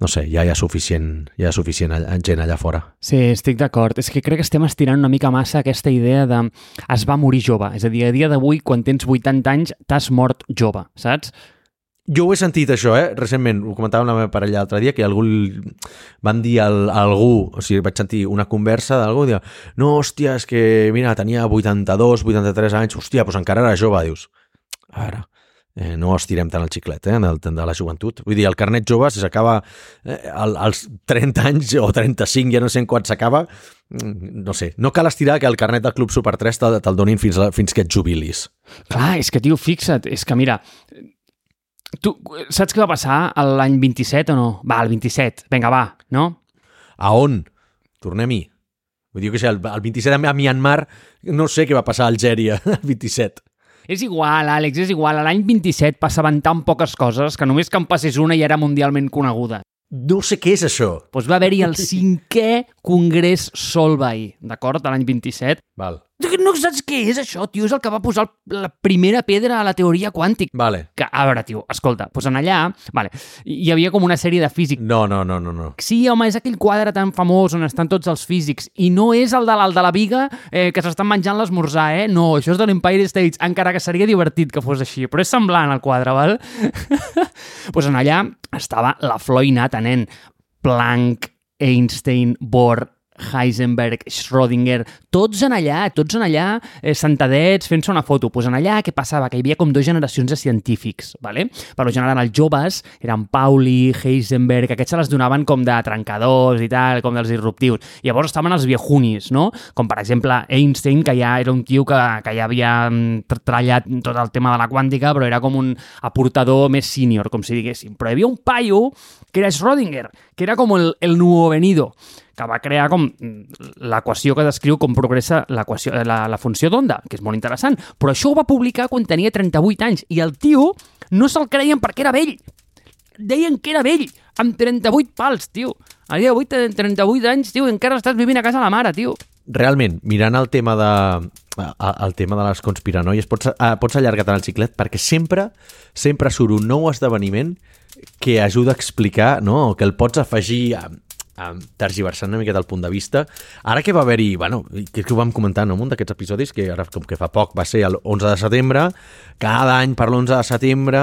S2: no sé, ja hi ha suficient, ja hi ha suficient gent allà fora.
S1: Sí, estic d'acord. És que crec que estem estirant una mica massa aquesta idea de es va morir jove. És a dir, a dia d'avui, quan tens 80 anys, t'has mort jove, saps?
S2: Jo ho he sentit això, eh? Recentment, ho comentava amb la meva parella l'altre dia, que algú van dir a algú, o sigui, vaig sentir una conversa d'algú, i no, hòstia, és que, mira, tenia 82, 83 anys, hòstia, doncs encara era jove, dius. A veure, eh, no estirem tant el xiclet, eh, el, de la joventut. Vull dir, el carnet jove, si s'acaba eh, als 30 anys o 35, ja no sé en quan s'acaba, mm, no sé, no cal estirar que el carnet del Club Super 3 te'l te donin fins, a, fins que et jubilis.
S1: Clar, és que, tio, fixa't, és que, mira, Tu saps què va passar l'any 27 o no? Va, el 27. Vinga, va, no?
S2: A on? Tornem-hi. Vull dir que sé, el, el 27 a Myanmar no sé què va passar a Algèria, el 27.
S1: És igual, Àlex, és igual. L'any 27 passaven tan poques coses que només que en passés una ja era mundialment coneguda.
S2: No sé què és això.
S1: Doncs pues va haver-hi el cinquè Congrés Solvay, d'acord, de l'any 27.
S2: Val.
S1: No saps què és això, tio? És el que va posar la primera pedra a la teoria quàntica.
S2: Vale.
S1: Que, a veure, tio, escolta, doncs en allà, vale, hi havia com una sèrie de físics.
S2: No, no, no, no, no.
S1: Sí, home, és aquell quadre tan famós on estan tots els físics i no és el de l'alt de la viga eh, que s'estan menjant l'esmorzar, eh? No, això és de l'Empire State, encara que seria divertit que fos així, però és semblant al quadre, val? Pues en allà estava la Floyd nen, Planck, Einstein, Bohr, Heisenberg, Schrödinger, tots en allà, tots en allà, eh, sentadets, fent-se una foto. Pues en allà què passava? Que hi havia com dues generacions de científics, ¿vale? per lo general els joves eren Pauli, Heisenberg, aquests se les donaven com de trencadors i tal, com dels disruptius. Llavors estaven els viejunis, no? Com per exemple Einstein, que ja era un tio que, que ja havia mm, trallat tot el tema de la quàntica, però era com un aportador més senior, com si diguéssim. Però hi havia un paio que era Schrödinger, que era com el, el nuevo venido, que va crear com l'equació que descriu com progressa la, la funció d'onda, que és molt interessant. Però això ho va publicar quan tenia 38 anys i el tio no se'l creien perquè era vell. Deien que era vell, amb 38 pals, tio. A dia d'avui, 38 anys, tio, encara estàs vivint a casa la mare, tio.
S2: Realment, mirant el tema de, el tema de les conspiranoies, pots, pots allargar tant el xiclet perquè sempre, sempre surt un nou esdeveniment que ajuda a explicar, no? que el pots afegir a tergiversant una miqueta el punt de vista. Ara que va haver-hi, bueno, que que ho vam comentar en un d'aquests episodis, que ara com que fa poc va ser el 11 de setembre, cada any per l'11 de setembre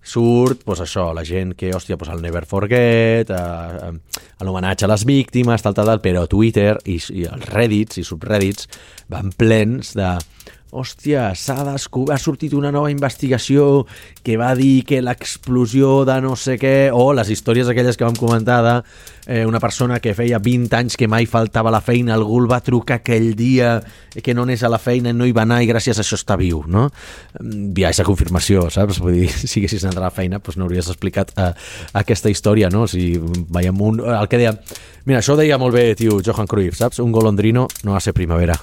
S2: surt, doncs això, la gent que, hòstia, doncs el Never Forget, eh, eh, l'homenatge a les víctimes, tal, tal, tal, però Twitter i, i els Reddits i subreddits van plens de hòstia, s'ha descobert, ha sortit una nova investigació que va dir que l'explosió de no sé què, o les històries aquelles que vam comentar de eh, una persona que feia 20 anys que mai faltava la feina, algú el va trucar aquell dia que no anés a la feina i no hi va anar i gràcies a això està viu, no? Ja és confirmació, saps? Vull dir, si haguessis anat a la feina, doncs no hauries explicat eh, aquesta història, no? Si veiem un... El que deia... Mira, això ho deia molt bé, tio, Johan Cruyff, saps? Un golondrino no hace primavera.